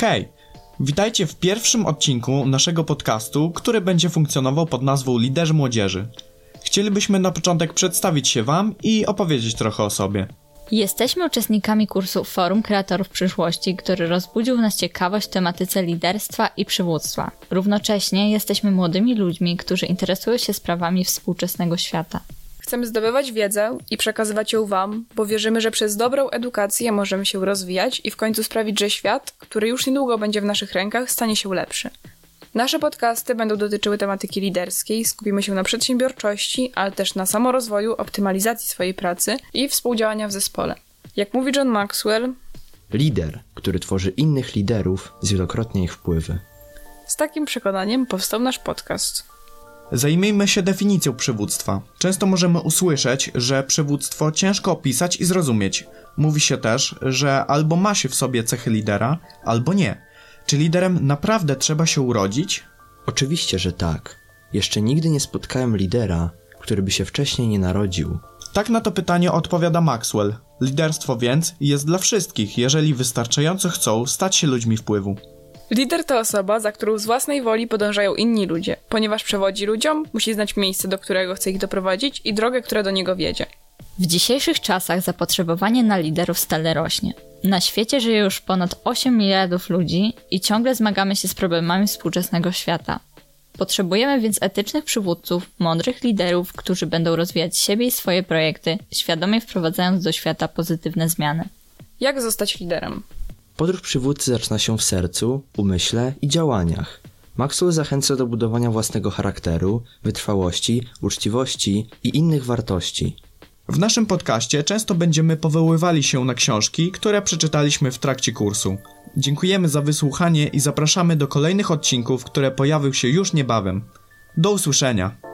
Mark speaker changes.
Speaker 1: Hej! Witajcie w pierwszym odcinku naszego podcastu, który będzie funkcjonował pod nazwą Liderzy Młodzieży. Chcielibyśmy na początek przedstawić się Wam i opowiedzieć trochę o sobie.
Speaker 2: Jesteśmy uczestnikami kursu Forum Kreatorów Przyszłości, który rozbudził w nas ciekawość w tematyce liderstwa i przywództwa. Równocześnie jesteśmy młodymi ludźmi, którzy interesują się sprawami współczesnego świata.
Speaker 3: Chcemy zdobywać wiedzę i przekazywać ją Wam, bo wierzymy, że przez dobrą edukację możemy się rozwijać i w końcu sprawić, że świat, który już niedługo będzie w naszych rękach, stanie się lepszy. Nasze podcasty będą dotyczyły tematyki liderskiej, skupimy się na przedsiębiorczości, ale też na samorozwoju, optymalizacji swojej pracy i współdziałania w zespole. Jak mówi John Maxwell,
Speaker 4: Lider, który tworzy innych liderów, zwielokrotnia ich wpływy.
Speaker 3: z takim przekonaniem powstał nasz podcast.
Speaker 1: Zajmijmy się definicją przywództwa. Często możemy usłyszeć, że przywództwo ciężko opisać i zrozumieć. Mówi się też, że albo ma się w sobie cechy lidera, albo nie. Czy liderem naprawdę trzeba się urodzić?
Speaker 4: Oczywiście, że tak. Jeszcze nigdy nie spotkałem lidera, który by się wcześniej nie narodził.
Speaker 1: Tak na to pytanie odpowiada Maxwell. Liderstwo więc jest dla wszystkich, jeżeli wystarczająco chcą stać się ludźmi wpływu.
Speaker 3: Lider to osoba, za którą z własnej woli podążają inni ludzie. Ponieważ przewodzi ludziom, musi znać miejsce, do którego chce ich doprowadzić i drogę, która do niego wiedzie.
Speaker 2: W dzisiejszych czasach zapotrzebowanie na liderów stale rośnie. Na świecie żyje już ponad 8 miliardów ludzi i ciągle zmagamy się z problemami współczesnego świata. Potrzebujemy więc etycznych przywódców, mądrych liderów, którzy będą rozwijać siebie i swoje projekty, świadomie wprowadzając do świata pozytywne zmiany.
Speaker 3: Jak zostać liderem?
Speaker 4: Podróż przywódcy zaczyna się w sercu, umyśle i działaniach. Maxwell zachęca do budowania własnego charakteru, wytrwałości, uczciwości i innych wartości.
Speaker 1: W naszym podcaście często będziemy powoływali się na książki, które przeczytaliśmy w trakcie kursu. Dziękujemy za wysłuchanie i zapraszamy do kolejnych odcinków, które pojawią się już niebawem. Do usłyszenia!